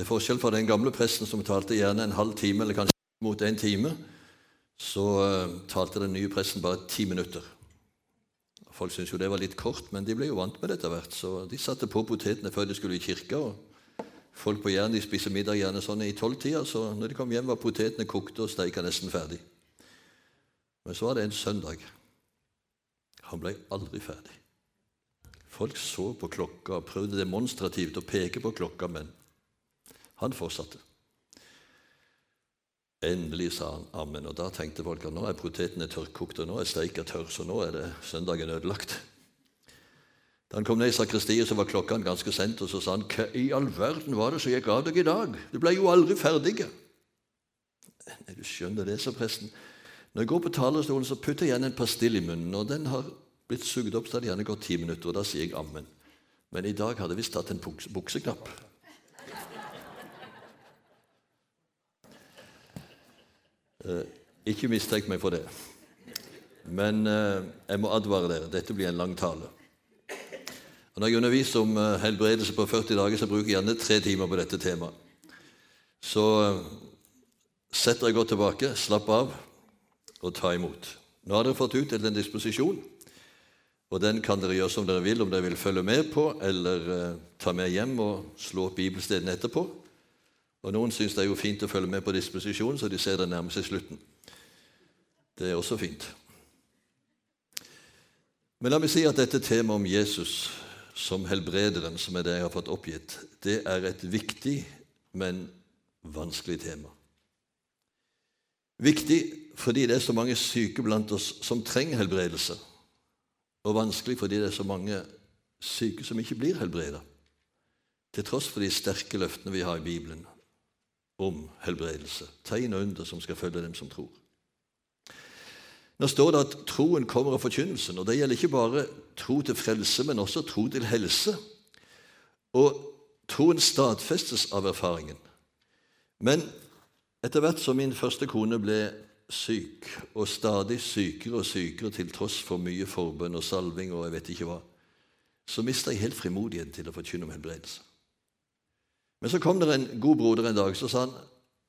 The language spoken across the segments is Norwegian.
Til forskjell fra den gamle presten som talte gjerne en halv time eller kanskje mot en time, så uh, talte den nye presten bare ti minutter. Folk syntes jo det var litt kort, men de ble jo vant med det etter hvert. Så de satte på potetene før de skulle i kirka. og Folk på Jæren spiser middag gjerne sånn i tolvtida, så når de kom hjem, var potetene kokte og steika nesten ferdig. Men så var det en søndag. Han ble aldri ferdig. Folk så på klokka og prøvde demonstrativt å peke på klokka, men han fortsatte. Endelig sa han ammen, og da tenkte folk at nå er potetene tørrkokt, og nå er steika tørr, så nå er det søndagen ødelagt. Da han kom ned i sakristiet, så var klokka ganske sent, og så sa han hva i all verden var det som gikk av deg i dag? Du ble jo aldri ferdig. Nei, du skjønner det, sa presten. Når jeg går på talerstolen, så putter jeg igjen en pastill i munnen, og den har blitt sugd opp, så det gjerne gått ti minutter, og da sier jeg ammen. Men i dag hadde jeg visst tatt en bukseknapp. Ikke mistenk meg for det. Men eh, jeg må advare dere. Dette blir en lang tale. Og når jeg underviser om eh, helbredelse på 40 dager, så bruker jeg gjerne tre timer på dette temaet. Så eh, sett dere godt tilbake, slapp av og ta imot. Nå har dere fått utdelt en disposisjon. Og den kan dere gjøre som dere vil, om dere vil følge med på, eller eh, ta med hjem og slå opp bibelstedene etterpå. Og Noen syns det er jo fint å følge med på disposisjonen, så de ser det nærmer seg slutten. Det er også fint. Men la meg si at dette temaet om Jesus som helbrederen, som er det jeg har fått oppgitt, det er et viktig, men vanskelig tema. Viktig fordi det er så mange syke blant oss som trenger helbredelse og vanskelig fordi det er så mange syke som ikke blir helbredet, til tross for de sterke løftene vi har i Bibelen om helbredelse, tegn og under som skal følge dem som tror. Nå står det at troen kommer av forkynnelsen, og det gjelder ikke bare tro til frelse, men også tro til helse. Og troen stadfestes av erfaringen. Men etter hvert som min første kone ble syk, og stadig sykere og sykere til tross for mye forbønn og salving og jeg vet ikke hva, så mista jeg helt frimodigheten til å forkynne om helbredelse. Men så kom det en god broder en dag så sa han,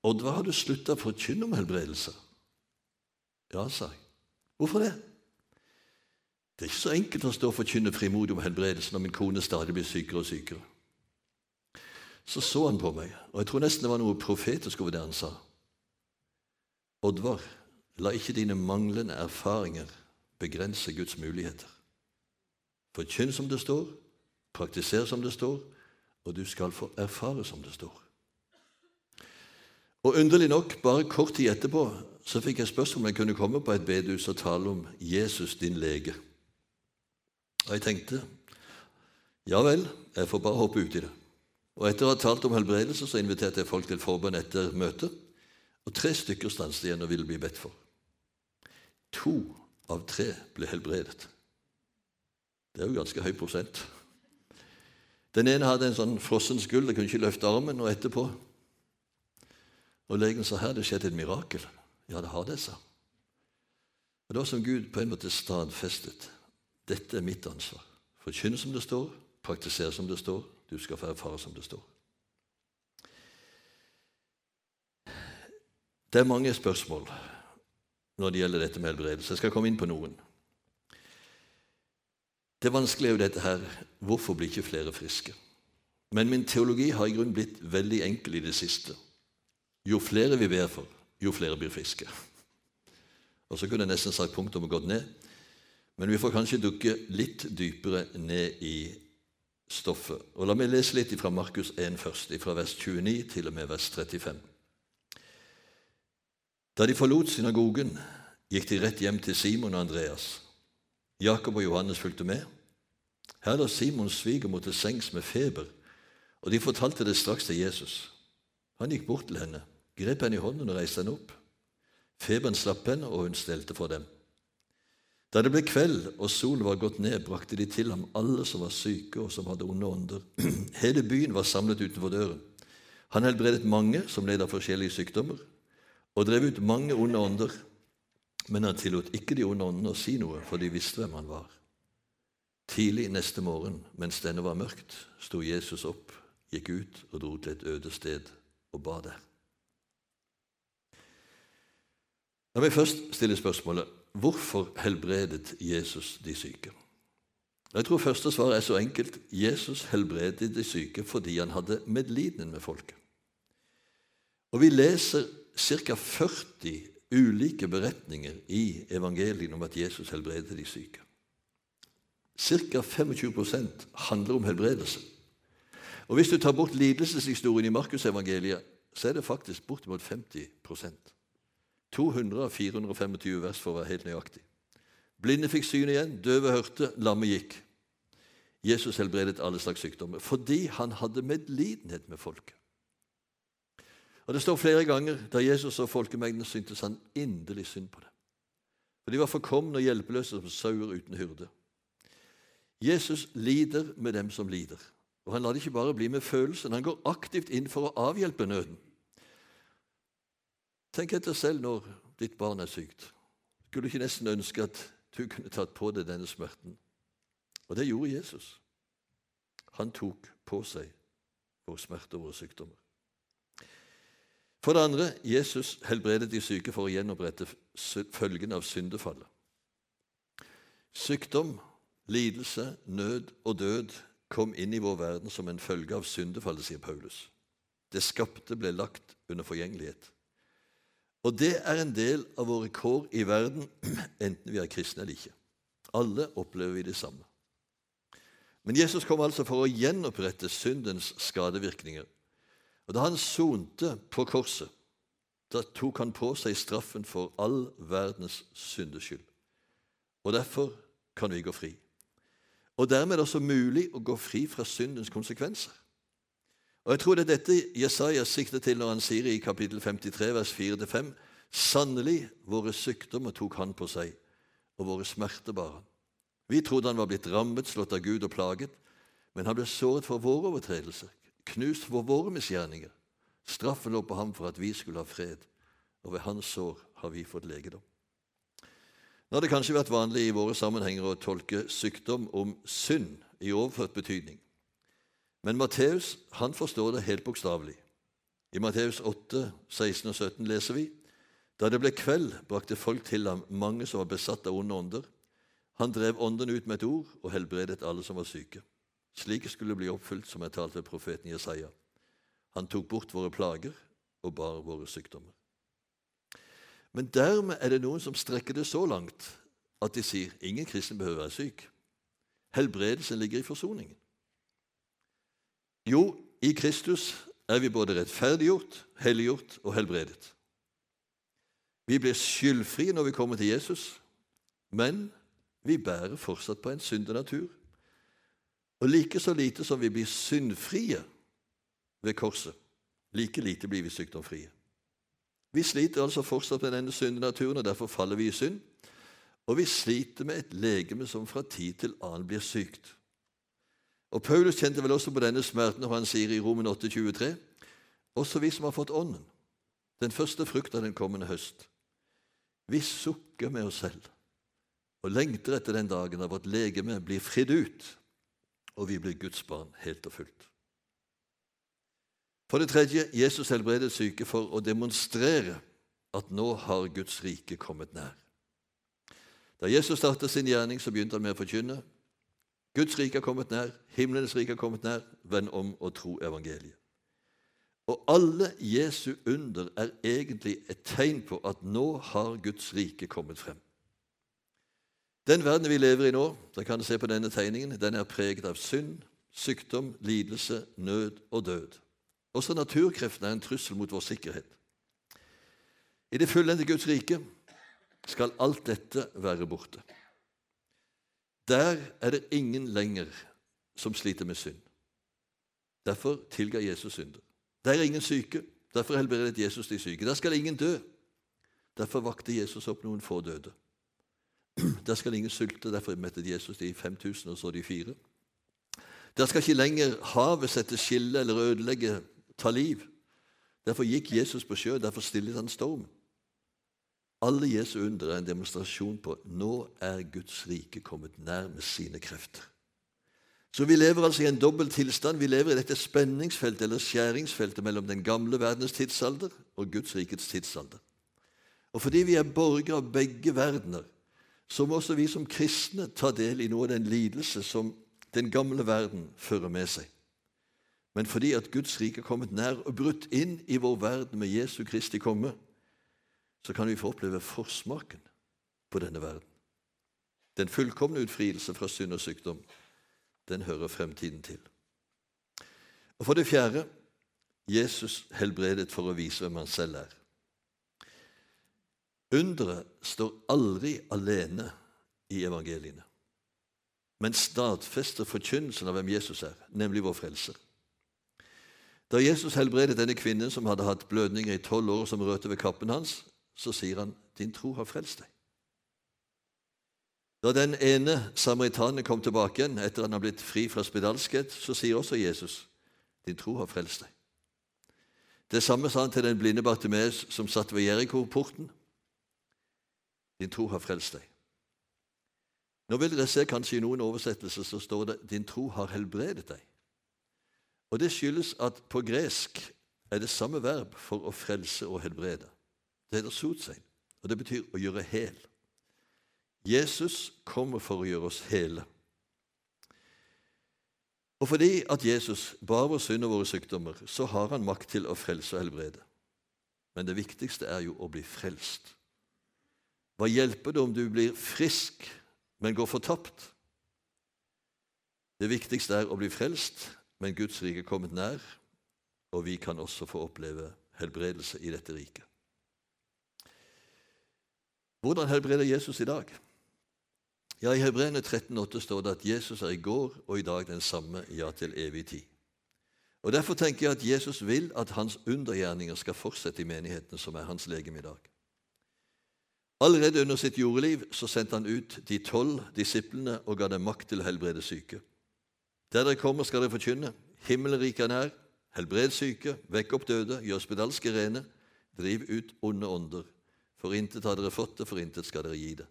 'Oddvar, har du slutta å forkynne om helbredelse?' Ja, sa jeg. Hvorfor det? Det er ikke så enkelt å stå og forkynne frimodig om helbredelse når min kone stadig blir sykere og sykere. Så så han på meg, og jeg tror nesten det var noe profetisk over det han sa. Oddvar, la ikke dine manglende erfaringer begrense Guds muligheter. Forkynn som det står, praktiser som det står, og du skal få erfare som det står. Og Underlig nok, bare kort tid etterpå så fikk jeg spørsmål om jeg kunne komme på et bedehus og tale om Jesus, din lege. Og jeg tenkte ja vel, jeg får bare hoppe ut i det. Og etter å ha talt om helbredelse så inviterte jeg folk til forbønn etter møtet. Og tre stykker stanset igjen og ville bli bedt for. To av tre ble helbredet. Det er jo ganske høy prosent. Den ene hadde en sånn frossen skulder, kunne ikke løfte armen, og etterpå Og legen sa her det skjedde et mirakel. Ja, det har det, sa Og var som Gud på en måte stadfestet. Dette er mitt ansvar. Forkynne som det står, praktisere som det står, du skal få erfare som det står. Det er mange spørsmål når det gjelder dette med helbredelse. Jeg skal komme inn på noen. Det vanskelige er jo dette her hvorfor blir ikke flere friske? Men min teologi har i grunnen blitt veldig enkel i det siste. Jo flere vi ber for, jo flere blir friske. Og så kunne jeg nesten sagt punktum og gått ned. Men vi får kanskje dukke litt dypere ned i stoffet. Og La meg lese litt fra Markus 1 først, fra vers 29 til og med vers 35. Da de forlot synagogen, gikk de rett hjem til Simon og Andreas. Jakob og Johannes fulgte med. Her lå Simons svigermor til sengs med feber, og de fortalte det straks til Jesus. Han gikk bort til henne, grep henne i hånden og reiste henne opp. Feberen slapp henne, og hun stelte for dem. Da det ble kveld og solen var gått ned, brakte de til ham alle som var syke og som hadde onde ånder. Hele byen var samlet utenfor døren. Han helbredet mange som led av forskjellige sykdommer og drev ut mange onde ånder, men han tillot ikke de onde åndene å si noe, for de visste hvem han var. Tidlig neste morgen, mens denne var mørkt, sto Jesus opp, gikk ut og dro til et øde sted og ba der. La meg først stille spørsmålet hvorfor helbredet Jesus de syke? Jeg tror første svar er så enkelt. Jesus helbredet de syke fordi han hadde medliden med folket. Og Vi leser ca. 40 ulike beretninger i evangeliene om at Jesus helbredet de syke. Ca. 25% handler om helbredelse. Og Hvis du tar bort lidelseshistorien i Markusevangeliet, så er det faktisk bortimot 50% 200 av 425 vers, for å være helt nøyaktig. Blinde fikk syn igjen, døve hørte, lamme gikk. Jesus helbredet alle slags sykdommer fordi han hadde medlidenhet med folket. Og Det står flere ganger da Jesus og folkemengden syntes han inderlig synd på dem. For de var forkomne og hjelpeløse som sauer uten hyrde. Jesus lider med dem som lider. Og Han lar det ikke bare bli med følelsen, han går aktivt inn for å avhjelpe nøden. Tenk etter selv når ditt barn er sykt. Skulle du ikke nesten ønske at du kunne tatt på deg denne smerten? Og det gjorde Jesus. Han tok på seg vår smerte og våre sykdommer. For det andre Jesus helbredet de syke for å gjenopprette følgene av syndefallet. Sykdom, lidelse, nød og død kom inn i vår verden som en følge av syndefallet, sier Paulus. Det skapte ble lagt under forgjengelighet. Og det er en del av våre kår i verden, enten vi er kristne eller ikke. Alle opplever vi det samme. Men Jesus kom altså for å gjenopprette syndens skadevirkninger og Da han sonte på korset, da tok han på seg straffen for all verdens syndeskyld. Og derfor kan vi gå fri. Og dermed er det også mulig å gå fri fra syndens konsekvenser. Og Jeg tror det er dette Jesaja sikter til når han sier i kapittel 53, vers 4-5.: Sannelig, våre sykdommer tok han på seg, og våre smerter bar han. Vi trodde han var blitt rammet, slått av Gud og plaget, men han ble såret for våre overtredelser, knust for våre misgjerninger. Straffen lå på ham for at vi skulle ha fred, og ved hans sår har vi fått legedom. Nå har det kanskje vært vanlig i våre sammenhenger å tolke sykdom om synd i overført betydning. Men Matteus han forstår det helt bokstavelig. I Matteus 8, 16 og 17 leser vi da det ble kveld, brakte folk til ham mange som var besatt av onde ånder. Han drev åndene ut med et ord og helbredet alle som var syke. Slik skulle bli oppfylt som er talt ved profeten Jesaja. Han tok bort våre plager og bar våre sykdommer. Men dermed er det noen som strekker det så langt at de sier ingen kristen behøver være syk. Helbredelsen ligger i forsoningen. Jo, i Kristus er vi både rettferdiggjort, helliggjort og helbredet. Vi blir skyldfrie når vi kommer til Jesus, men vi bærer fortsatt på en syndenatur og like så lite som vi blir syndfrie ved korset, like lite blir vi sykdomfrie. Vi sliter altså fortsatt med denne syndenaturen, og derfor faller vi i synd. Og vi sliter med et legeme som fra tid til annen blir sykt. Og Paulus kjente vel også på denne smerten når han sier i Romen 8,23.: Også vi som har fått Ånden, den første frukt av den kommende høst. Vi sukker med oss selv og lengter etter den dagen da vårt legeme blir fridd ut og vi blir Guds barn helt og fullt. For det tredje Jesus helbredet syke for å demonstrere at nå har Guds rike kommet nær. Da Jesus startet sin gjerning, så begynte han med å forkynne Guds rike har kommet nær, himlenes rike har kommet nær, venn om å tro evangeliet. Og alle Jesu under er egentlig et tegn på at nå har Guds rike kommet frem. Den verden vi lever i nå, der kan du se på denne tegningen, den er preget av synd, sykdom, lidelse, nød og død. Også naturkreftene er en trussel mot vår sikkerhet. I det fullendte Guds rike skal alt dette være borte. Der er det ingen lenger som sliter med synd. Derfor tilga Jesus synder. Der er ingen syke. Derfor helbredet Jesus de syke. Der skal ingen dø. Derfor vakte Jesus opp noen få døde. Der skal ingen sulte, derfor mettet Jesus de 5000, og så de fire. Der skal ikke lenger havet sette skille eller ødelegge, ta liv. Derfor gikk Jesus på sjø, derfor stillet han storm. Alle Jesu under er en demonstrasjon på nå er Guds rike kommet nær med sine krefter. Så vi lever altså i en dobbel tilstand. Vi lever i dette spenningsfeltet eller skjæringsfeltet mellom den gamle verdens tidsalder og Guds rikets tidsalder. Og fordi vi er borgere av begge verdener, så må også vi som kristne ta del i noe av den lidelse som den gamle verden fører med seg. Men fordi at Guds rike er kommet nær og brutt inn i vår verden med Jesu Kristi komme, så kan vi få oppleve forsmaken på denne verden. Den fullkomne utfrielse fra synd og sykdom den hører fremtiden til. Og For det fjerde Jesus helbredet for å vise hvem han selv er. Underet står aldri alene i evangeliene, men stadfester forkynnelsen av hvem Jesus er, nemlig vår frelser. Da Jesus helbredet denne kvinnen som hadde hatt blødninger i tolv år, som rørte ved kappen hans, så sier han, 'Din tro har frelst deg'. Da den ene samaritanen kom tilbake igjen etter han har blitt fri fra spedalskhet, så sier også Jesus, 'Din tro har frelst deg'. Det samme sa han til den blinde Bartimeus som satt ved Jeriko-porten. 'Din tro har frelst deg'. Nå vil dere se kanskje i noen oversettelser så står det 'Din tro har helbredet deg'. Og Det skyldes at på gresk er det samme verb for å frelse og helbrede. Det heter sotsein, og det betyr å gjøre hel. Jesus kommer for å gjøre oss hele. Og fordi at Jesus bar vår synd og våre sykdommer, så har han makt til å frelse og helbrede. Men det viktigste er jo å bli frelst. Hva hjelper det om du blir frisk, men går fortapt? Det viktigste er å bli frelst, men Guds rike er kommet nær, og vi kan også få oppleve helbredelse i dette riket. Hvordan helbreder Jesus i dag? Ja, I Hebreerne 13,8 står det at Jesus er i går og i dag den samme, ja, til evig tid. Og Derfor tenker jeg at Jesus vil at hans undergjerninger skal fortsette i menigheten, som er hans legeme i dag. Allerede under sitt jordeliv så sendte han ut de tolv disiplene og ga dem makt til å helbrede syke. Der dere kommer, skal dere forkynne. Himmelriket er nær. Helbred syke, vekk opp døde, gjør spedalske rene. Driv ut onde ånder. For intet har dere fått det, for intet skal dere gi det.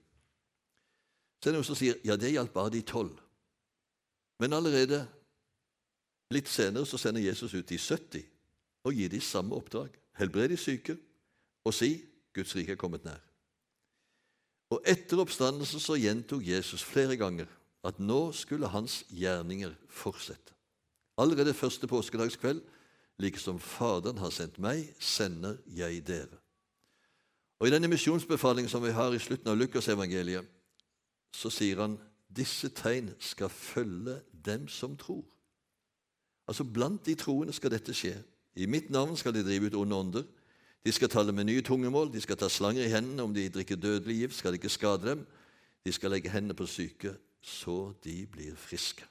Så er det noen som sier ja, det gjaldt bare de tolv. Men allerede litt senere så sender Jesus ut de 70 og gir de samme oppdrag. Helbred de syke og si Guds rike er kommet nær. Og etter oppstandelsen så gjentok Jesus flere ganger at nå skulle hans gjerninger fortsette. Allerede første påskedagskveld, like som Faderen har sendt meg, sender jeg dere. Og I denne misjonsbefalingen som vi har i slutten av Lukasevangeliet, så sier han disse tegn skal følge dem som tror. Altså Blant de troende skal dette skje. I mitt navn skal de drive ut onde ånder. De skal tale med nye tungemål, de skal ta slanger i hendene. Om de drikker dødelig gift, skal det ikke skade dem. De skal legge hendene på syke, så de blir friske.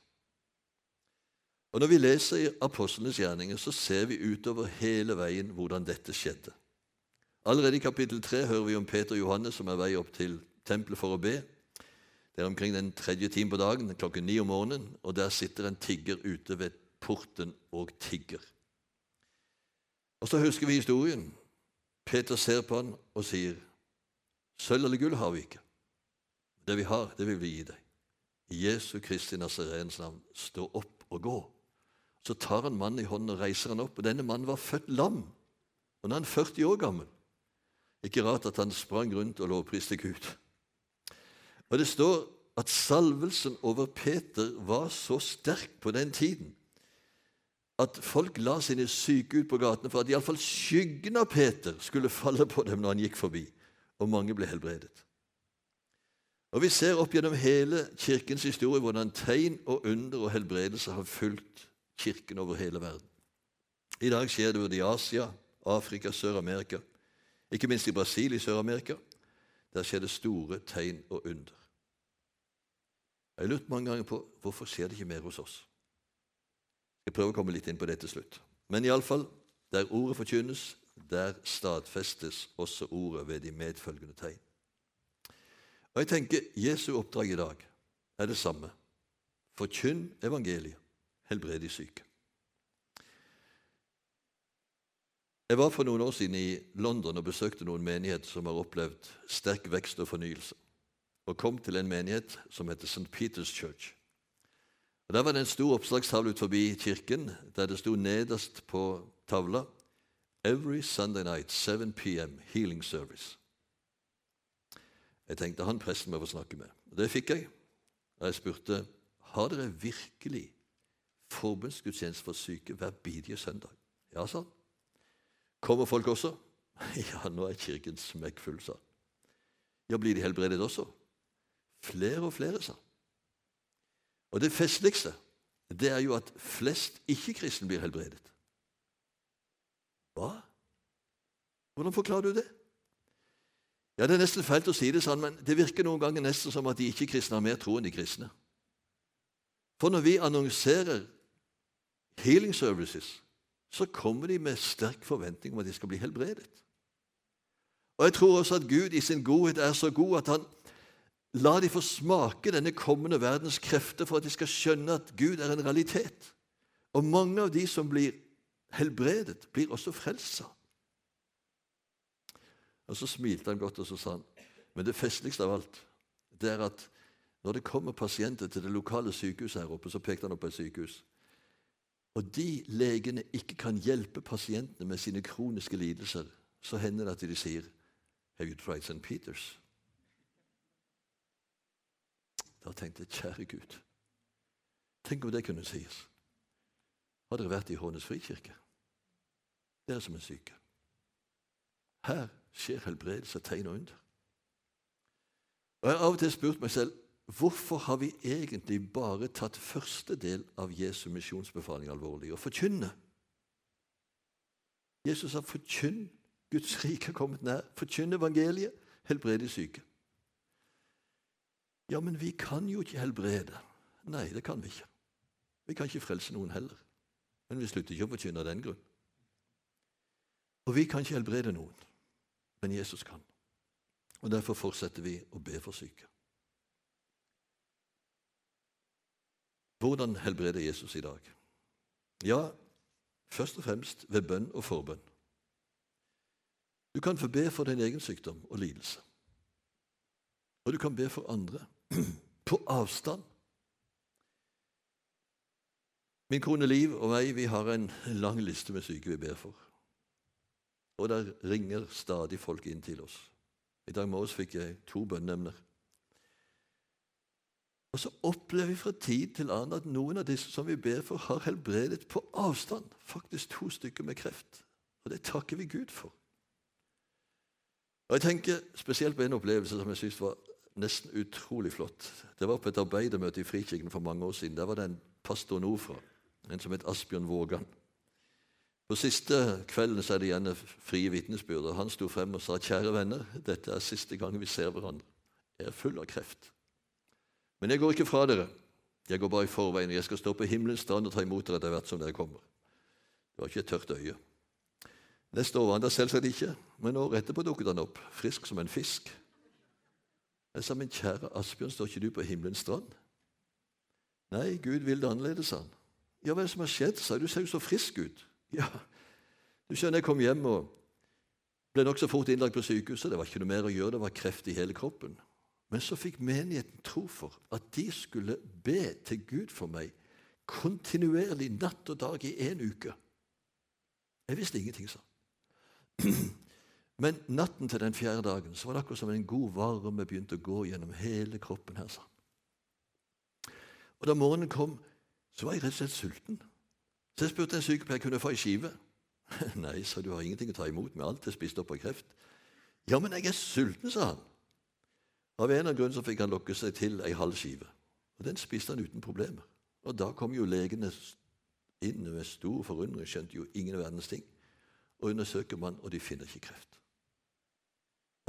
Og Når vi leser i apostlenes gjerninger, så ser vi utover hele veien hvordan dette skjedde. Allerede i kapittel 3 hører vi om Peter og Johannes som er vei opp til tempelet for å be. Det er omkring den tredje timen på dagen, klokken ni om morgenen, og der sitter en tigger ute ved porten og tigger. Og Så husker vi historien. Peter ser på han og sier, 'Sølv eller gull har vi ikke. Det vi har, det vil vi gi deg.' I Jesu Kristi Nazarens navn, stå opp og gå. Så tar han mannen i hånden og reiser han opp. og Denne mannen var født lam, og nå er han 40 år gammel. Ikke rart at han sprang rundt og lovpriste Gud. Og Det står at salvelsen over Peter var så sterk på den tiden at folk la sine syke ut på gatene for at iallfall skyggen av Peter skulle falle på dem når han gikk forbi, og mange ble helbredet. Og Vi ser opp gjennom hele Kirkens historie hvordan tegn og under og helbredelse har fulgt Kirken over hele verden. I dag skjer det både i Asia, Afrika, Sør-Amerika, ikke minst i Brasil i Sør-Amerika. Der skjer det store tegn og under. Jeg har lurt mange ganger på hvorfor skjer det ikke mer hos oss. Jeg prøver å komme litt inn på det til slutt. Men iallfall, der ordet forkynnes, der stadfestes også ordet ved de medfølgende tegn. Og jeg tenker Jesu oppdrag i dag er det samme. Forkynn evangeliet, helbred de syke. Jeg var for noen år siden i London og besøkte noen menigheter som har opplevd sterk vekst og fornyelse og kom til en menighet som heter St. Peters Church. Og Der var det en stor oppslagstavle ut forbi kirken der det sto nederst på tavla Every Sunday night, 7 p.m., healing service. Jeg tenkte han presten må få snakke med. Og Det fikk jeg. Og jeg spurte har dere virkelig forbundsgudstjeneste for syke hver bidige søndag. Ja, sa han. Kommer folk også? Ja, nå er kirken smekkfull, sa han. Ja, blir de helbredet også? Flere og flere, sa han. Og det festligste det er jo at flest ikke-kristne blir helbredet. Hva? Hvordan forklarer du det? Ja, Det er nesten feilt å si det sånn, men det virker noen ganger nesten som at de ikke-kristne har mer tro enn de kristne. For når vi annonserer healing services, så kommer de med sterk forventning om at de skal bli helbredet. Og Jeg tror også at Gud i sin godhet er så god at han lar de få smake denne kommende verdens krefter for at de skal skjønne at Gud er en realitet. Og mange av de som blir helbredet, blir også frelsa. Og Så smilte han godt og så sa han, men det festligste av alt det er at når det kommer pasienter til det lokale sykehuset her oppe, så pekte han opp på et sykehus, og de legene ikke kan hjelpe pasientene med sine kroniske lidelser, så hender det at de sier Have you tried St. Peters? Da tenkte jeg, kjære Gud, tenk om det kunne sies. Har dere vært i Hånes frikirke? Dere som er syke. Her skjer helbredelse, tegn og under. Og Jeg har av og til spurt meg selv Hvorfor har vi egentlig bare tatt første del av Jesu misjonsbefaling alvorlig? og forkynne. Jesus sa forkynn. Guds rike er kommet nær. Forkynn evangeliet. Helbred de syke. Ja, men vi kan jo ikke helbrede. Nei, det kan vi ikke. Vi kan ikke frelse noen heller. Men vi slutter ikke å forkynne av den grunn. Og vi kan ikke helbrede noen, men Jesus kan. Og Derfor fortsetter vi å be for syke. Hvordan helbreder Jesus i dag? Ja, først og fremst ved bønn og forbønn. Du kan få be for din egen sykdom og lidelse. Og du kan be for andre på avstand. Min kone Liv og meg vi har en lang liste med syke vi ber for. Og der ringer stadig folk inn til oss. I dag morges fikk jeg to bønneemner. Og så opplever vi fra tid til annen at noen av disse som vi ber for, har helbredet på avstand. Faktisk to stykker med kreft. Og det takker vi Gud for. Og Jeg tenker spesielt på en opplevelse som jeg syns var nesten utrolig flott. Det var på et arbeidermøte i Frikirken for mange år siden. Der var det en pastor nordfra, en som het Asbjørn Vågan. På siste kvelden så er det igjen frie vitnesbyrd, og han sto frem og sa kjære venner, dette er siste gang vi ser hverandre. Jeg er full av kreft. Men jeg går ikke fra dere. Jeg går bare i forveien. Jeg skal stå på himmelens strand og ta imot dere etter hvert som dere kommer. Det var ikke et tørt øye. Neste år var han der selvsagt ikke, men året etterpå dukket han opp, frisk som en fisk. Jeg sa, men kjære Asbjørn, står ikke du på himmelens strand? Nei, Gud vil det annerledes, sa han. Ja, hva er det som har skjedd? sa jeg. Du ser jo så frisk ut. Ja, du skjønner, jeg kom hjem og ble nokså fort innlagt på sykehuset. Det var ikke noe mer å gjøre, det var kreft i hele kroppen. Men så fikk menigheten tro for at de skulle be til Gud for meg kontinuerlig natt og dag i én uke. Jeg visste ingenting, sa Men natten til den fjerde dagen så var det akkurat som en god varme begynte å gå gjennom hele kroppen. her, sa Og Da morgenen kom, så var jeg rett og slett sulten. Så jeg spurte en sykepleier kunne jeg få ei skive. Nei, sa du har ingenting å ta imot med alt er spist opp av kreft. Ja, men jeg er sulten, sa han. Av en eller annen grunn så fikk han lokke seg til ei halv skive. Og Den spiste han uten problemer. Og Da kom jo legene inn med stor forundring, skjønte jo ingen verdens ting. Og undersøker man, og de finner ikke kreft.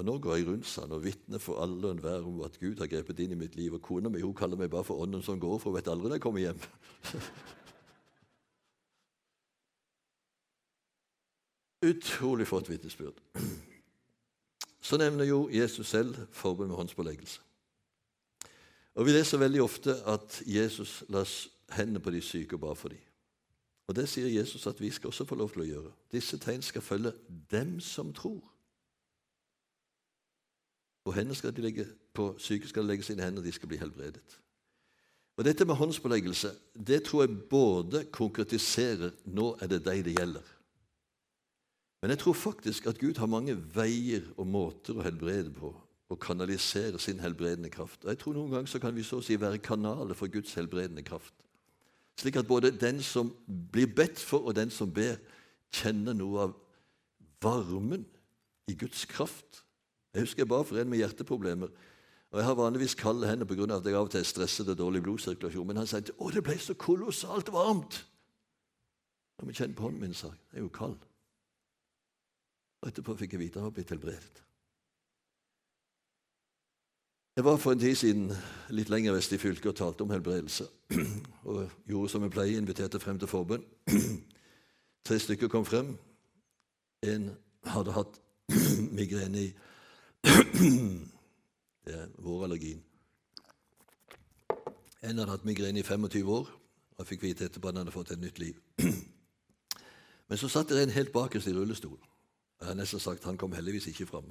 Og Nå går jeg rundt sånn og vitner for alle og enhver om at Gud har grepet inn i mitt liv. Og kona mi hun kaller meg bare for ånden som går, for hun vet aldri når jeg kommer hjem. Utrolig flott vitnesbyrd. Så nevner jo Jesus selv forbud med håndspåleggelse. Og Vi leser veldig ofte at Jesus la hendene på de syke og ba for dem. Og Det sier Jesus at vi skal også få lov til å gjøre. Disse tegn skal følge dem som tror. På, hendene skal de legge, på syke skal de legge sine hender, de skal bli helbredet. Og Dette med håndspåleggelse det tror jeg både konkretiserer nå er det deg det gjelder. Men jeg tror faktisk at Gud har mange veier og måter å helbrede på og kanalisere sin helbredende kraft. Og jeg tror Noen ganger så kan vi så å si være kanaler for Guds helbredende kraft. Slik at både den som blir bedt for, og den som ber, kjenner noe av varmen i Guds kraft. Jeg husker jeg ba for en med hjerteproblemer. Og Jeg har vanligvis kalde hender pga. at jeg av og til er stresset og dårlig blodsirkulasjon. Men han sa å, det ble så kolossalt varmt. Og vi kjenner på hånden min, sa jeg. Det er jo kald. Og etterpå fikk jeg vite at han var blitt helbredet. Jeg var for en tid siden litt lenger vest i fylket og talte om helbredelse. Og gjorde som jeg pleier, inviterte frem til forbønn. Tre stykker kom frem. En hadde hatt migrene i Det er vårallergien. En hadde hatt migrene i 25 år og fikk vite etterpå at han hadde fått et nytt liv. Men så satt det en helt bakerst i rullestol. Jeg har nesten sagt han kom heldigvis ikke fram.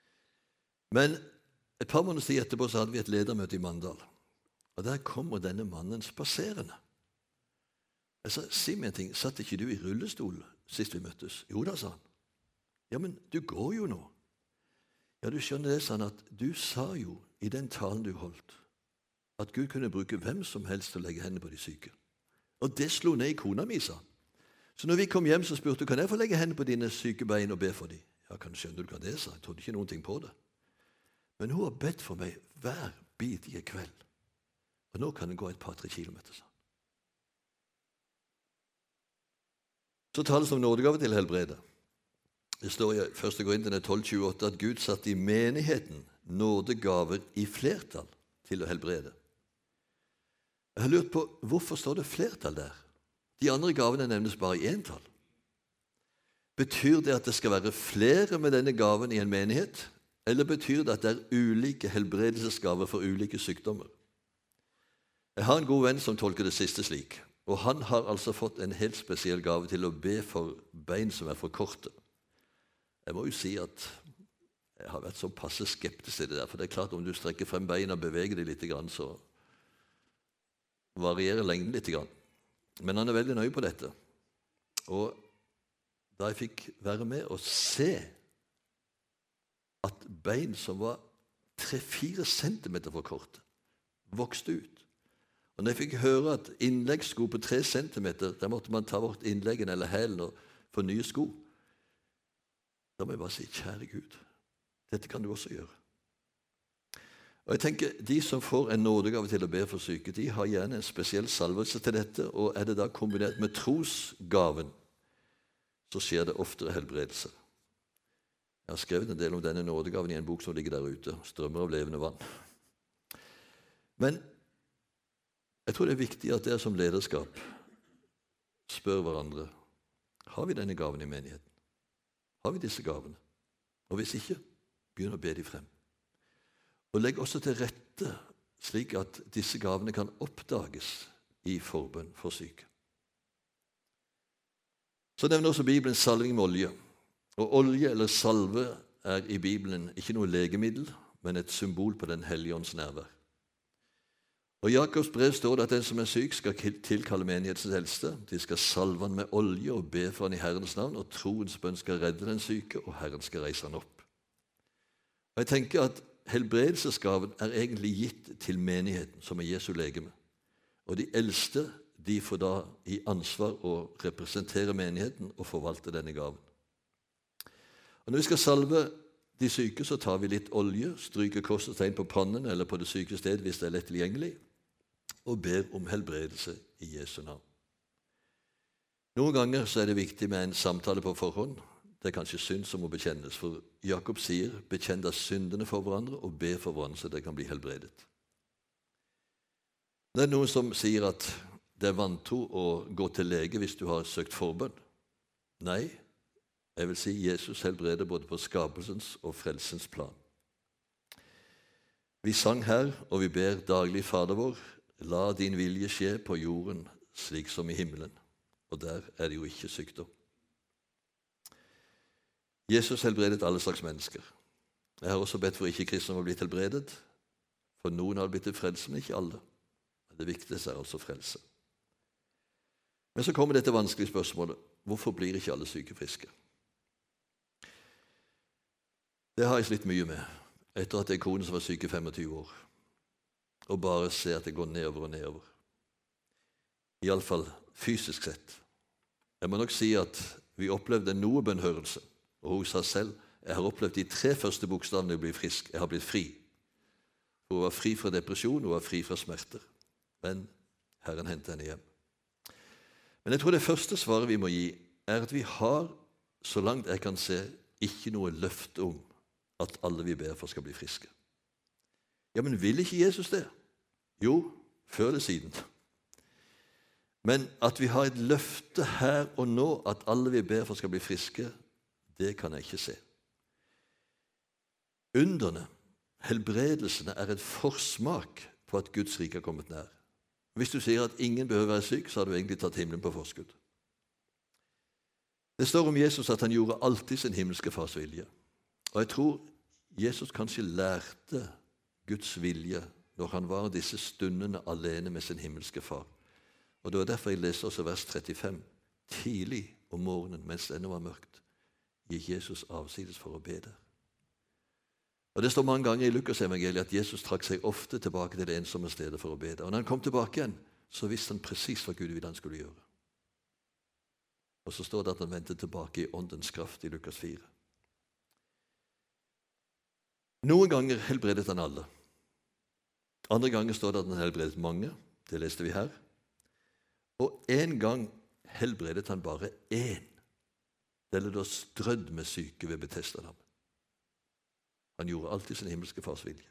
Men et par måneder tid etterpå så hadde vi et ledermøte i Mandal. Og Der kommer denne mannen spaserende. Jeg sa, 'Si meg en ting, satt ikke du i rullestol sist vi møttes?' 'Jo da', sa han. 'Ja, men du går jo nå.' 'Ja, du skjønner det', sa han, 'at du sa jo i den talen du holdt, at Gud kunne bruke hvem som helst til å legge hendene på de syke.' Og det slo ned i kona mi, sa han. Så når vi kom hjem, så spurte hun kan jeg få legge hendene på dine syke bein og be for dem. Ja, kan skjønne du hva det sa. Jeg trodde ikke noen ting på det. Men hun har bedt for meg hver bidige kveld. Og nå kan det gå et par-tre kilometer. sa han. Så tales det om nådegave til helbrede. Det står i 1. Korintene 12,28 at Gud satte i menigheten nådegaver i flertall til å helbrede. Jeg har lurt på hvorfor står det flertall der? De andre gavene nevnes bare i entall. Betyr det at det skal være flere med denne gaven i en menighet, eller betyr det at det er ulike helbredelsesgaver for ulike sykdommer? Jeg har en god venn som tolker det siste slik. Og han har altså fått en helt spesiell gave til å be for bein som er for korte. Jeg må jo si at jeg har vært så passe skeptisk til det der. For det er klart om du strekker frem beina og beveger dem litt, så varierer lengden litt. Men han er veldig nøye på dette. Og da jeg fikk være med og se at bein som var tre-fire centimeter for korte, vokste ut. Og når jeg fikk høre at innleggssko på tre centimeter, der måtte man ta bort innleggen eller hælen få nye sko, da må jeg bare si kjære Gud, dette kan du også gjøre. Og jeg tenker, De som får en nådegave til å be for syke, de har gjerne en spesiell salvelse til dette. Og er det da kombinert med trosgaven, så skjer det oftere helbredelse. Jeg har skrevet en del om denne nådegaven i en bok som ligger der ute, 'Strømmer av levende vann'. Men jeg tror det er viktig at dere som lederskap spør hverandre har vi denne gaven i menigheten. Har vi disse gavene? Og hvis ikke, begynn å be de frem. Og legg også til rette slik at disse gavene kan oppdages i forbønn for syke. Så nevner også Bibelen salving med olje. Og olje eller salve er i Bibelen ikke noe legemiddel, men et symbol på Den hellige ånds nærvær. Og I Jakobs brev står det at den som er syk, skal tilkalle menighetens eldste. De skal salve han med olje og be for han i Herrens navn, og troens bønn skal redde den syke, og Herren skal reise han opp. Og jeg tenker at Helbredelsesgaven er egentlig gitt til menigheten, som er Jesu legeme. Og de eldste de får da i ansvar å representere menigheten og forvalte denne gaven. Og Når vi skal salve de syke, så tar vi litt olje, stryker korsets tegn på pannen eller på det syke sted hvis det er lett tilgjengelig, og ber om helbredelse i Jesu navn. Noen ganger så er det viktig med en samtale på forhånd. Det er kanskje synd som må bekjennes, for Jakob sier 'bekjenn da syndene for hverandre og be for hverandre så det kan bli helbredet'. Det er noen som sier at det er vantro å gå til lege hvis du har søkt forbønn. Nei, jeg vil si Jesus helbreder både på skapelsens og frelsens plan. Vi sang her, og vi ber daglig Fader vår, la din vilje skje på jorden slik som i himmelen. Og der er det jo ikke sykdom. Jesus helbredet alle slags mennesker. Jeg har også bedt for ikke-kristne om å bli helbredet. For noen har blitt til men ikke alle. Men Det viktigste er altså frelse. Men så kommer dette vanskelige spørsmålet hvorfor blir ikke alle syke friske? Det har jeg slitt mye med etter at jeg kone som var syk i 25 år, og bare se at det går nedover og nedover. Iallfall fysisk sett. Jeg må nok si at vi opplevde noe bønnhørelse, og hun sa selv jeg har opplevd de tre første bokstavene å bli frisk. Jeg har blitt fri. Hun var fri fra depresjon, hun var fri fra smerter. Men Herren hentet henne hjem. Men jeg tror det første svaret vi må gi, er at vi har, så langt jeg kan se, ikke noe løfte om at alle vi ber for, skal bli friske. Ja, men vil ikke Jesus det? Jo, før eller siden. Men at vi har et løfte her og nå at alle vi ber for, skal bli friske, det kan jeg ikke se. Underne, helbredelsene, er et forsmak på at Guds rike er kommet nær. Hvis du sier at ingen behøver være syk, så har du egentlig tatt himmelen på forskudd. Det står om Jesus at han gjorde alltid sin himmelske fars vilje. Og jeg tror Jesus kanskje lærte Guds vilje når han var disse stundene alene med sin himmelske far. Og Det var derfor jeg leser også vers 35. Tidlig om morgenen mens det ennå var mørkt, gikk Jesus avsides for å be der. Og Det står mange ganger i Lukasevangeliet at Jesus trakk seg ofte tilbake til det ensomme stedet for å be der. Og når han kom tilbake igjen, så visste han presis hva Gud ville han skulle gjøre. Og så står det at han vendte tilbake i åndens kraft i Lukas 4. Noen ganger helbredet han alle. Andre ganger står det at han helbredet mange. Det leste vi her. Og en gang helbredet han bare én. Det er da strødd med syke ved Betestadam. Han gjorde alltid sin himmelske fars vilje.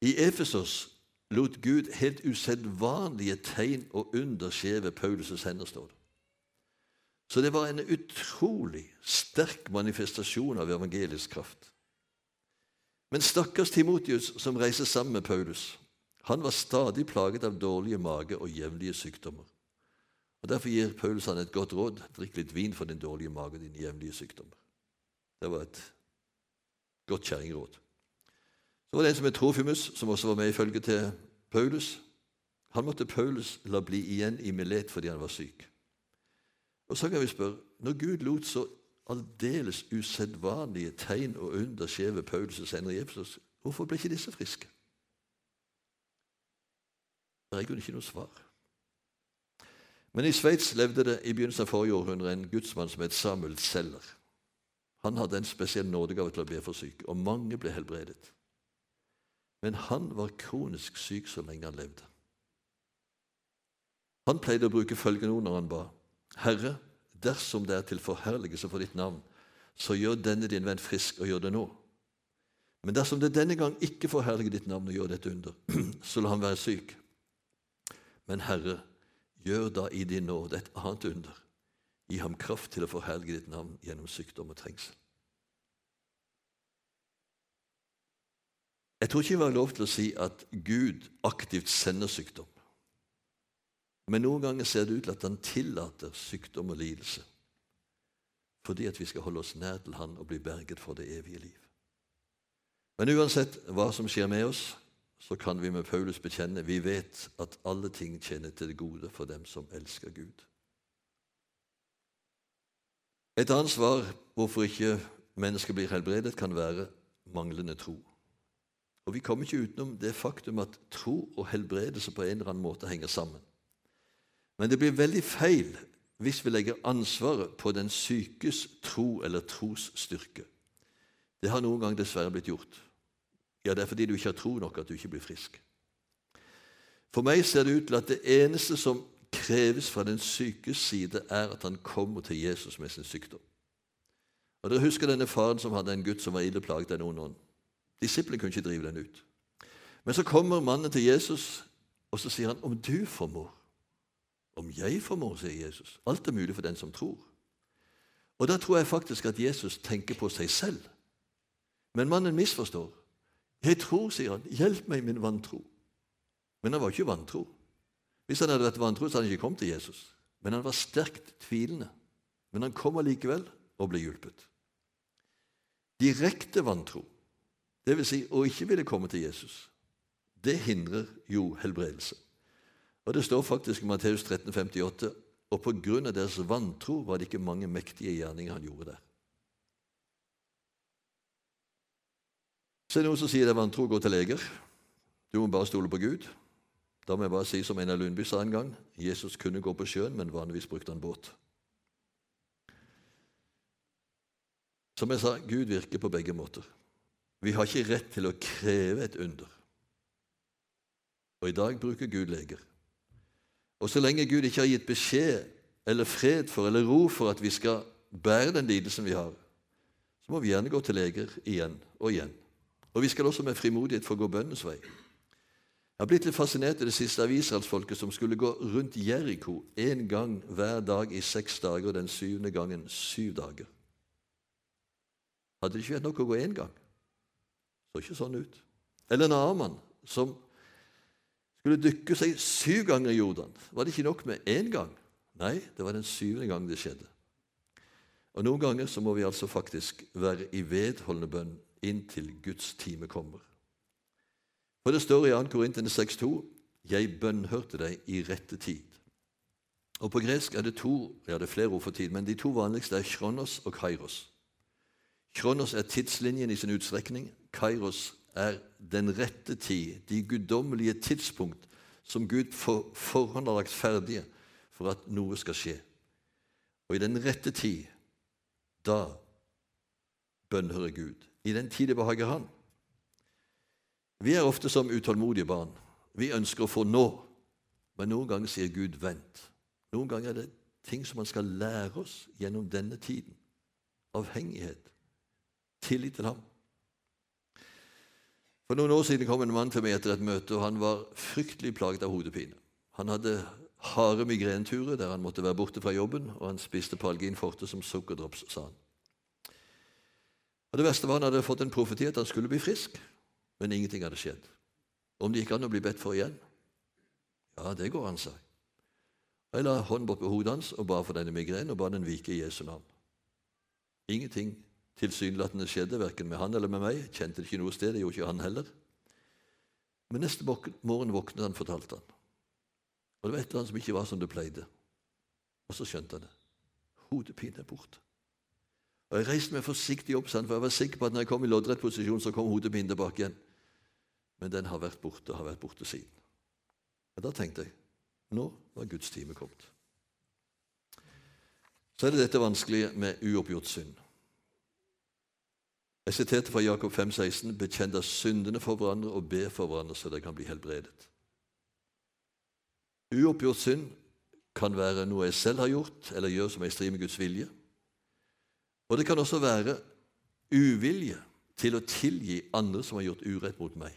I Efesos lot Gud helt usedvanlige tegn og under skje ved Paulus' hender, står det. Så det var en utrolig sterk manifestasjon av evangelisk kraft. Men stakkars Timotius, som reiser sammen med Paulus, han var stadig plaget av dårlige mage og jevnlige sykdommer. Og Derfor gir Paulus han et godt råd. Drikk litt vin for din dårlige mage og dine jevnlige sykdommer. Det var et godt kjerringråd. Så var det en som het Trofimus, som også var med i følget til Paulus. Han måtte Paulus la bli igjen i Milet fordi han var syk. Og så kan vi spørre når Gud lot så aldeles usedvanlige tegn og under skjer ved Paulus' og i Efesos, hvorfor ble ikke disse friske? Det er i ikke noe svar. Men i Sveits levde det i begynnelsen av forrige århundre en gudsmann som het Samuel Zeller. Han hadde en spesiell nådegave til å be for syke, og mange ble helbredet. Men han var kronisk syk så lenge han levde. Han pleide å bruke følgende ord når han ba. Herre, dersom det er til forherligelse for ditt navn, så gjør denne din venn frisk, og gjør det nå. Men dersom det denne gang ikke forherliger ditt navn og gjør dette under, så la han være syk. Men Herre, gjør da i din nåde et annet under. Gi ham kraft til å forherlige ditt navn gjennom sykdom og trengsel. Jeg tror ikke vi har lov til å si at Gud aktivt sender sykdom. Men noen ganger ser det ut til at han tillater sykdom og lidelse fordi at vi skal holde oss nær til Han og bli berget for det evige liv. Men uansett hva som skjer med oss, så kan vi med Paulus bekjenne vi vet at alle ting tjener til det gode for dem som elsker Gud. Et annet svar hvorfor ikke mennesker blir helbredet, kan være manglende tro. Og Vi kommer ikke utenom det faktum at tro og helbredelse på en eller annen måte henger sammen. Men det blir veldig feil hvis vi legger ansvaret på den sykes tro eller trosstyrke. Det har noen gang dessverre blitt gjort. Ja, det er fordi du ikke har tro nok at du ikke blir frisk. For meg ser det ut til at det eneste som kreves fra den sykes side, er at han kommer til Jesus med sin sykdom. Og Dere husker denne faren som hadde en gutt som var ille plaget av noen ånd. Disiplene kunne ikke drive den ut. Men så kommer mannen til Jesus, og så sier han, 'Om du formår' Om jeg formår, sier Jesus. Alt er mulig for den som tror. Og Da tror jeg faktisk at Jesus tenker på seg selv. Men mannen misforstår. 'Jeg tror', sier han. 'Hjelp meg, min vantro'. Men han var ikke vantro. Hvis han hadde vært vantro, så hadde han ikke kommet til Jesus. Men han var sterkt tvilende. Men han kom allikevel og ble hjulpet. Direkte vantro, dvs. Si å ikke ville komme til Jesus, det hindrer jo helbredelse. Og Det står faktisk i Matteus 13, 58, og på grunn av deres vantro var det ikke mange mektige gjerninger han gjorde der. Så er det noen som sier det er vantro gå til leger. Du må bare stole på Gud. Da må jeg bare si som Einar Lundby sa en gang Jesus kunne gå på sjøen, men vanligvis brukte han båt. Som jeg sa, Gud virker på begge måter. Vi har ikke rett til å kreve et under. Og i dag bruker Gud leger. Og så lenge Gud ikke har gitt beskjed eller fred for eller ro for at vi skal bære den lidelsen vi har, så må vi gjerne gå til leger igjen og igjen. Og vi skal også med frimodighet få gå bønnens vei. Jeg har blitt litt fascinert i det siste av israelsfolket som skulle gå rundt Jeriko én gang hver dag i seks dager, og den syvende gangen syv dager. Hadde det ikke vært nok å gå én gang? Så ikke sånn ut. Eller en annen mann som skulle dykke seg syv ganger i Jordan. Var det ikke nok med én gang? Nei, det var den syvende gang det skjedde. Og Noen ganger så må vi altså faktisk være i vedholdende bønn inntil Guds time kommer. For det står i 2. Korintene 6,2.: Jeg bønnhørte deg i rette tid. Og På gresk er det to ja det er flere ord for tid, men de to vanligste er kronos og kairos. Kronos er tidslinjen i sin utstrekning. Kairos er den rette tid, de guddommelige tidspunkt som Gud for forhånd har lagt ferdige for at noe skal skje. Og i den rette tid, da bønnhører Gud. I den tid det behager Han. Vi er ofte som utålmodige barn. Vi ønsker å få nå, men noen ganger sier Gud 'vent'. Noen ganger er det ting som man skal lære oss gjennom denne tiden. Avhengighet. Tillit til ham. For noen år siden kom en mann til meg etter et møte, og han var fryktelig plaget av hodepine. Han hadde harde migrenturer der han måtte være borte fra jobben, og han spiste Palgin forte som sukkerdrops, sa han. Og Det verste var han hadde fått en profeti at han skulle bli frisk, men ingenting hadde skjedd. Om det gikk an å bli bedt for igjen? Ja, det går an, sa jeg. Jeg la hånden bort på hodet hans og ba for denne migrenen og ba den vike i Jesu navn. Ingenting tilsynelatende skjedde, verken med han eller med meg. Kjente det ikke noe sted, det gjorde ikke han heller. Men neste morgen våknet han, fortalte han. Og det var et eller annet som ikke var som det pleide. Og så skjønte han det. Hodepinen er borte. Og Jeg reiste meg forsiktig opp, for jeg var sikker på at når jeg kom i loddrett posisjon, så kom hodepinen tilbake igjen. Men den har vært borte, har vært borte siden. Og Da tenkte jeg nå var Guds time kommet. Så er det dette vanskelige med uoppgjort synd. Jeg siterte fra Jakob 5, 16, Bekjenn da syndene for hverandre og be for hverandre, så dere kan bli helbredet. Uoppgjort synd kan være noe jeg selv har gjort eller gjør som er i strid med Guds vilje. Og det kan også være uvilje til å tilgi andre som har gjort urett mot meg.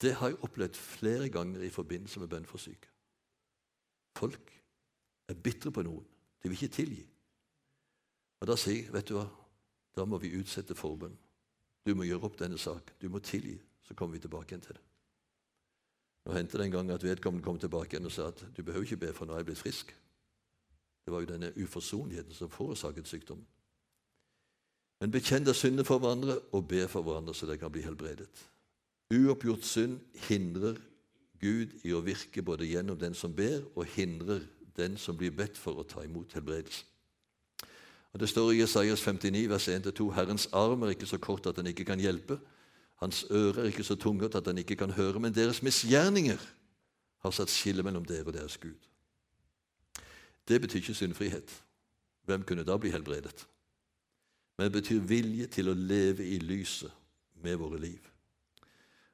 Det har jeg opplevd flere ganger i forbindelse med bønn for syke. Folk er bitre på noen. De vil ikke tilgi. Og Da sier jeg, vet du hva, da må vi utsette forbønn. Du må gjøre opp denne sak. Du må tilgi. Så kommer vi tilbake igjen til det. Nå hendte det en gang at vedkommende kom tilbake igjen og sa at du behøver ikke be, for nå er jeg blitt frisk. Det var jo denne uforsonligheten som forårsaket sykdommen. Men bekjenn deg syndene for hverandre og be for hverandre så dere kan bli helbredet. Uoppgjort synd hindrer Gud i å virke både gjennom den som ber, og hindrer den som blir bedt for å ta imot helbredelse. Og Det står i Jesajas 59, vers 1-2.: Herrens arm er ikke så kort at den ikke kan hjelpe. Hans øre er ikke så tungt at den ikke kan høre. Men deres misgjerninger har satt skille mellom dere og deres Gud. Det betyr ikke syndfrihet. Hvem kunne da bli helbredet? Men det betyr vilje til å leve i lyset med våre liv.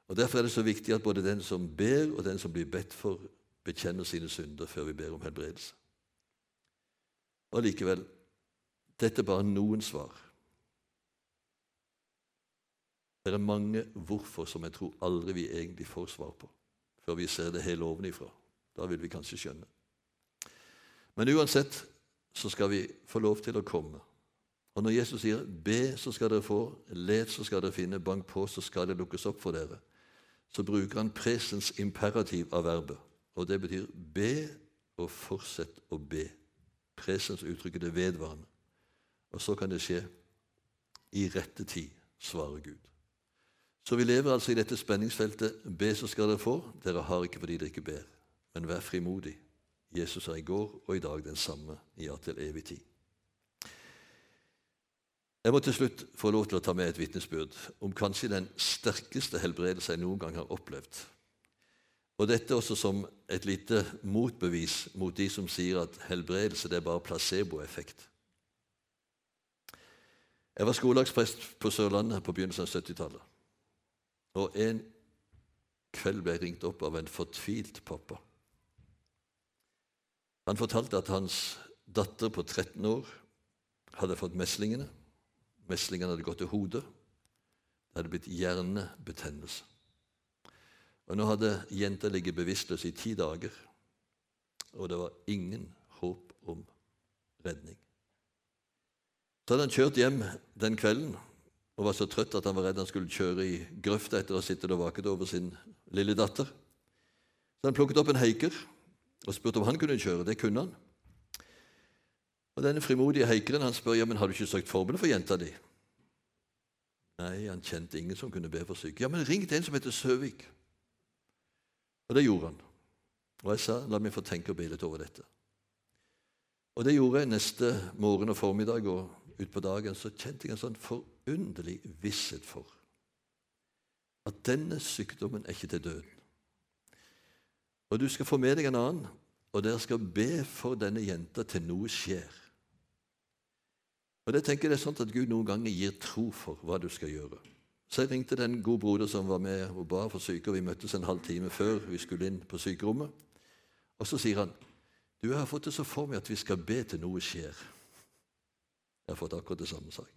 Og Derfor er det så viktig at både den som ber, og den som blir bedt for, bekjenner sine synder før vi ber om helbredelse. Og likevel dette er bare noen svar. Det er mange hvorfor som jeg tror aldri vi egentlig får svar på, før vi ser det hele ovenifra. Da vil vi kanskje skjønne. Men uansett så skal vi få lov til å komme. Og når Jesus sier 'be, så skal dere få', 'let, så skal dere finne', 'bank på, så skal det lukkes opp for dere', så bruker han presens imperativ av verbet. Og det betyr be og fortsett å be. Presens uttrykker det vedvarende. Og så kan det skje i rette tid, svarer Gud. Så vi lever altså i dette spenningsfeltet. Be, så skal dere få. Dere har ikke fordi dere ikke ber. men vær frimodig. Jesus er i går og i dag den samme, ja, til evig tid. Jeg må til slutt få lov til å ta med et vitnesbyrd om kanskje den sterkeste helbredelse jeg noen gang har opplevd. Og Dette også som et lite motbevis mot de som sier at helbredelse det er bare placeboeffekt. Jeg var skolelagsprest på Sørlandet på begynnelsen av 70-tallet. Og en kveld ble jeg ringt opp av en fortvilt pappa. Han fortalte at hans datter på 13 år hadde fått meslingene. Meslingene hadde gått til hodet. Det hadde blitt hjernebetennelse. Og Nå hadde jenta ligget bevisstløs i ti dager, og det var ingen håp om redning. Så hadde han kjørt hjem den kvelden og var så trøtt at han var redd han skulle kjøre i grøfta etter å ha sittet og vaket over sin lille datter. Så han plukket opp en heiker og spurte om han kunne kjøre. Det kunne han. Og Denne frimodige heikeren han spør ja, men har du ikke søkt forbund for jenta di. Nei, han kjente ingen som kunne be for syke. Ja, men ring til en som heter Søvik. Og det gjorde han. Og jeg sa la meg få tenke og be litt over dette. Og det gjorde jeg neste morgen og formiddag, og utpå dagen så kjente jeg en sånn forunderlig visshet for at denne sykdommen er ikke til døden. Og du skal få med deg en annen, og dere skal be for denne jenta til noe skjer. Og det tenker jeg er sånn at Gud noen ganger gir tro for hva du skal gjøre. Så jeg ringte den gode broder som var med og ba for syke, og vi møttes en halv time før vi skulle inn på sykerommet. Og så sier han du, jeg har fått det så for meg at vi skal be til noe skjer. Jeg har fått akkurat det samme, sak.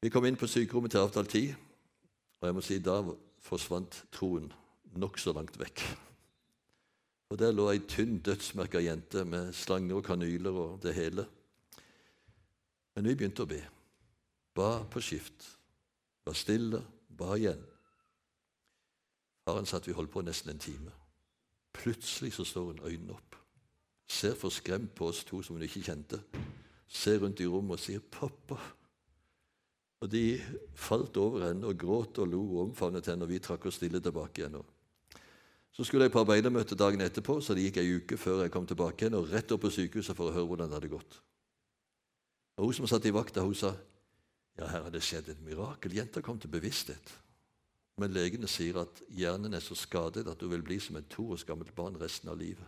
Vi kom inn på sykerommet til avtalt tid, og jeg må si da forsvant troen nokså langt vekk. Og Der lå ei tynn, dødsmerka jente med slanger og kanyler og det hele. Men vi begynte å be. Ba på skift. Var stille, ba igjen. Faren sa at vi holdt på nesten en time. Plutselig så står hun øynene opp, ser forskremt på oss to som hun ikke kjente, ser rundt i rommet og sier 'pappa'. Og De falt over henne og gråt og lo og omfavnet henne, og vi trakk oss stille tilbake igjen. Så skulle jeg på arbeidermøte dagen etterpå, så det gikk ei uke før jeg kom tilbake igjen, og rett opp på sykehuset for å høre hvordan det hadde gått. Og Hun som satt i vakta, hun sa ja, her har det skjedd et mirakel. Jenta kom til bevissthet. Men legene sier at hjernen er så skadet at hun vil bli som et to års gammelt barn resten av livet.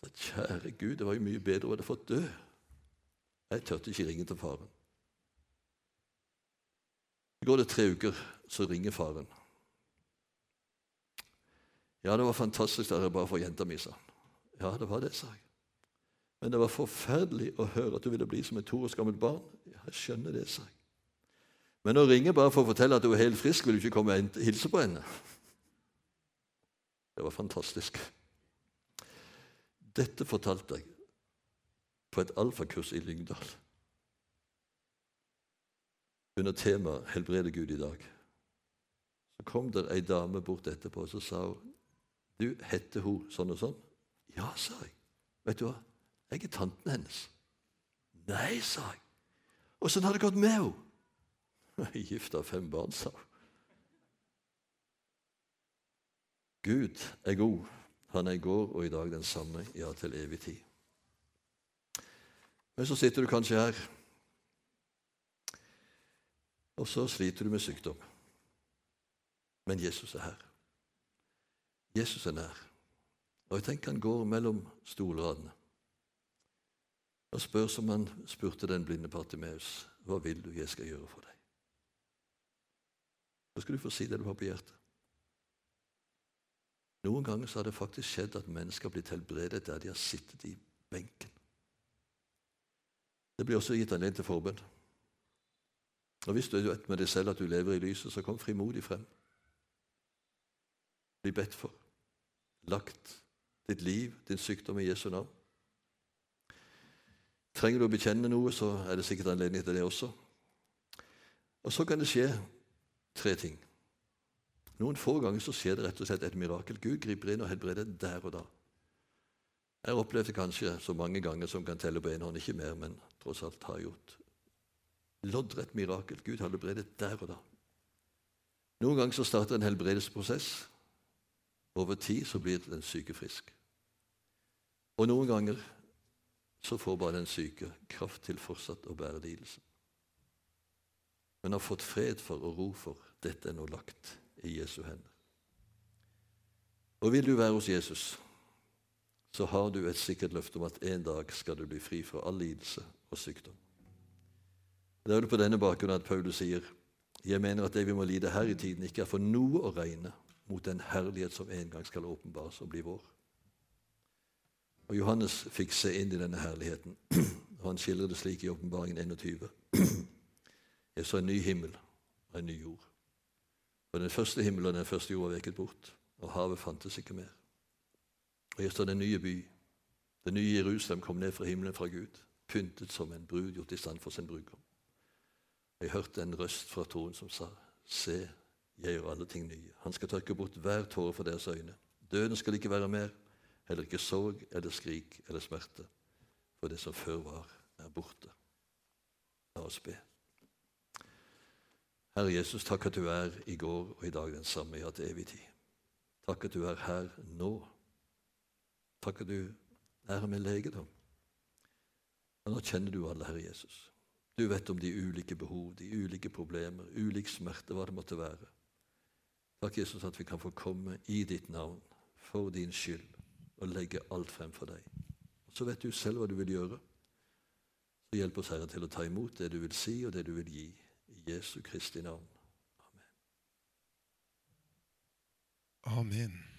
Sa, Kjære Gud, det var jo mye bedre å hadde fått dø. Jeg tørte ikke ringe til faren. Så går det tre uker, så ringer faren. Ja, det var fantastisk at jeg bare får jenta mi, sa han. Ja, det var det, sa jeg. Men det var forferdelig å høre at du ville bli som et to år gammelt barn. Jeg skjønner det, sa jeg. Men å ringe bare for å fortelle at du er helt frisk, vil du ikke komme og hilse på henne. Det var fantastisk. Dette fortalte jeg på et alfakurs i Lyngdal. Under temaet 'Helbrede Gud i dag'. Så kom det ei dame bort etterpå og så sa hun, 'Du, heter hun sånn og sånn?' 'Ja', sa jeg. Vet du hva? Jeg er tanten hennes. Nei, sa jeg. Åssen har det gått med henne? Gift av fem barn, sa hun. Gud er god. Han er i går og i dag den samme, ja, til evig tid. Men så sitter du kanskje her, og så sliter du med sykdom. Men Jesus er her. Jesus er nær. Og jeg tenker han går mellom stolradene og spør som han spurte den blinde Partimeus, hva vil du jeg skal gjøre for deg? Da skal du få si det du har på hjertet. Noen ganger så har det faktisk skjedd at mennesker har blitt helbredet der de har sittet i benken. Det blir også gitt anledning til forbønn. Og Hvis du vet med deg selv at du lever i lyset, så kom frimodig frem. Bli bedt for. Lagt ditt liv, din sykdom i Jesu navn. Trenger du å bekjenne noe, så er det sikkert anledning til det også. Og så kan det skje tre ting. Noen få ganger så skjer det rett og slett et mirakel. Gud griper inn og helbreder der og da. Jeg har opplevd det kanskje så mange ganger som kan telle på én hånd, ikke mer, men tross alt har gjort. Loddrett mirakel. Gud har helbredet der og da. Noen ganger så starter en helbredelsesprosess, Over tid så blir den syke frisk. Og noen ganger så får bare den syke kraft til fortsatt å bære lidelsen. Men har fått fred for og ro for dette er nå lagt i Jesu hender. Og vil du være hos Jesus, så har du et sikkert løfte om at en dag skal du bli fri fra all lidelse og sykdom. Det er jo på denne bakgrunn at Paulus sier jeg mener at det vi må lide her i tiden, ikke er for noe å regne mot den herlighet som en gang skal åpenbares og bli vår. Og Johannes fikk se inn i denne herligheten, og han skildrer det slik i Åpenbaringen 21. Jeg så en ny himmel og en ny jord. Og Den første himmelen og den første jorda veket bort, og havet fantes ikke mer. Og jeg står den nye by, det nye Jerusalem, kom ned fra himmelen fra Gud, pyntet som en brud gjort i stand for sin brudgom. Jeg hørte en røst fra troen som sa, Se, jeg gjør alle ting nye. Han skal tørke bort hver tåre fra deres øyne. Døden skal ikke være mer, heller ikke sorg eller skrik eller smerte. For det som før var, er borte. La oss be. Herre Jesus, takk at du er i går og i dag den samme, ja, til evig tid. Takk at du er her nå. Takk at du er med legedom. Ja, nå kjenner du alle, Herre Jesus. Du vet om de ulike behov, de ulike problemer, ulik smerte, hva det måtte være. Takk, Jesus, at vi kan få komme i ditt navn for din skyld og legge alt frem for deg. Så vet du selv hva du vil gjøre. Så hjelp oss, Herre, til å ta imot det du vil si, og det du vil gi. I Jesu Kristi navn. Amen. Amen.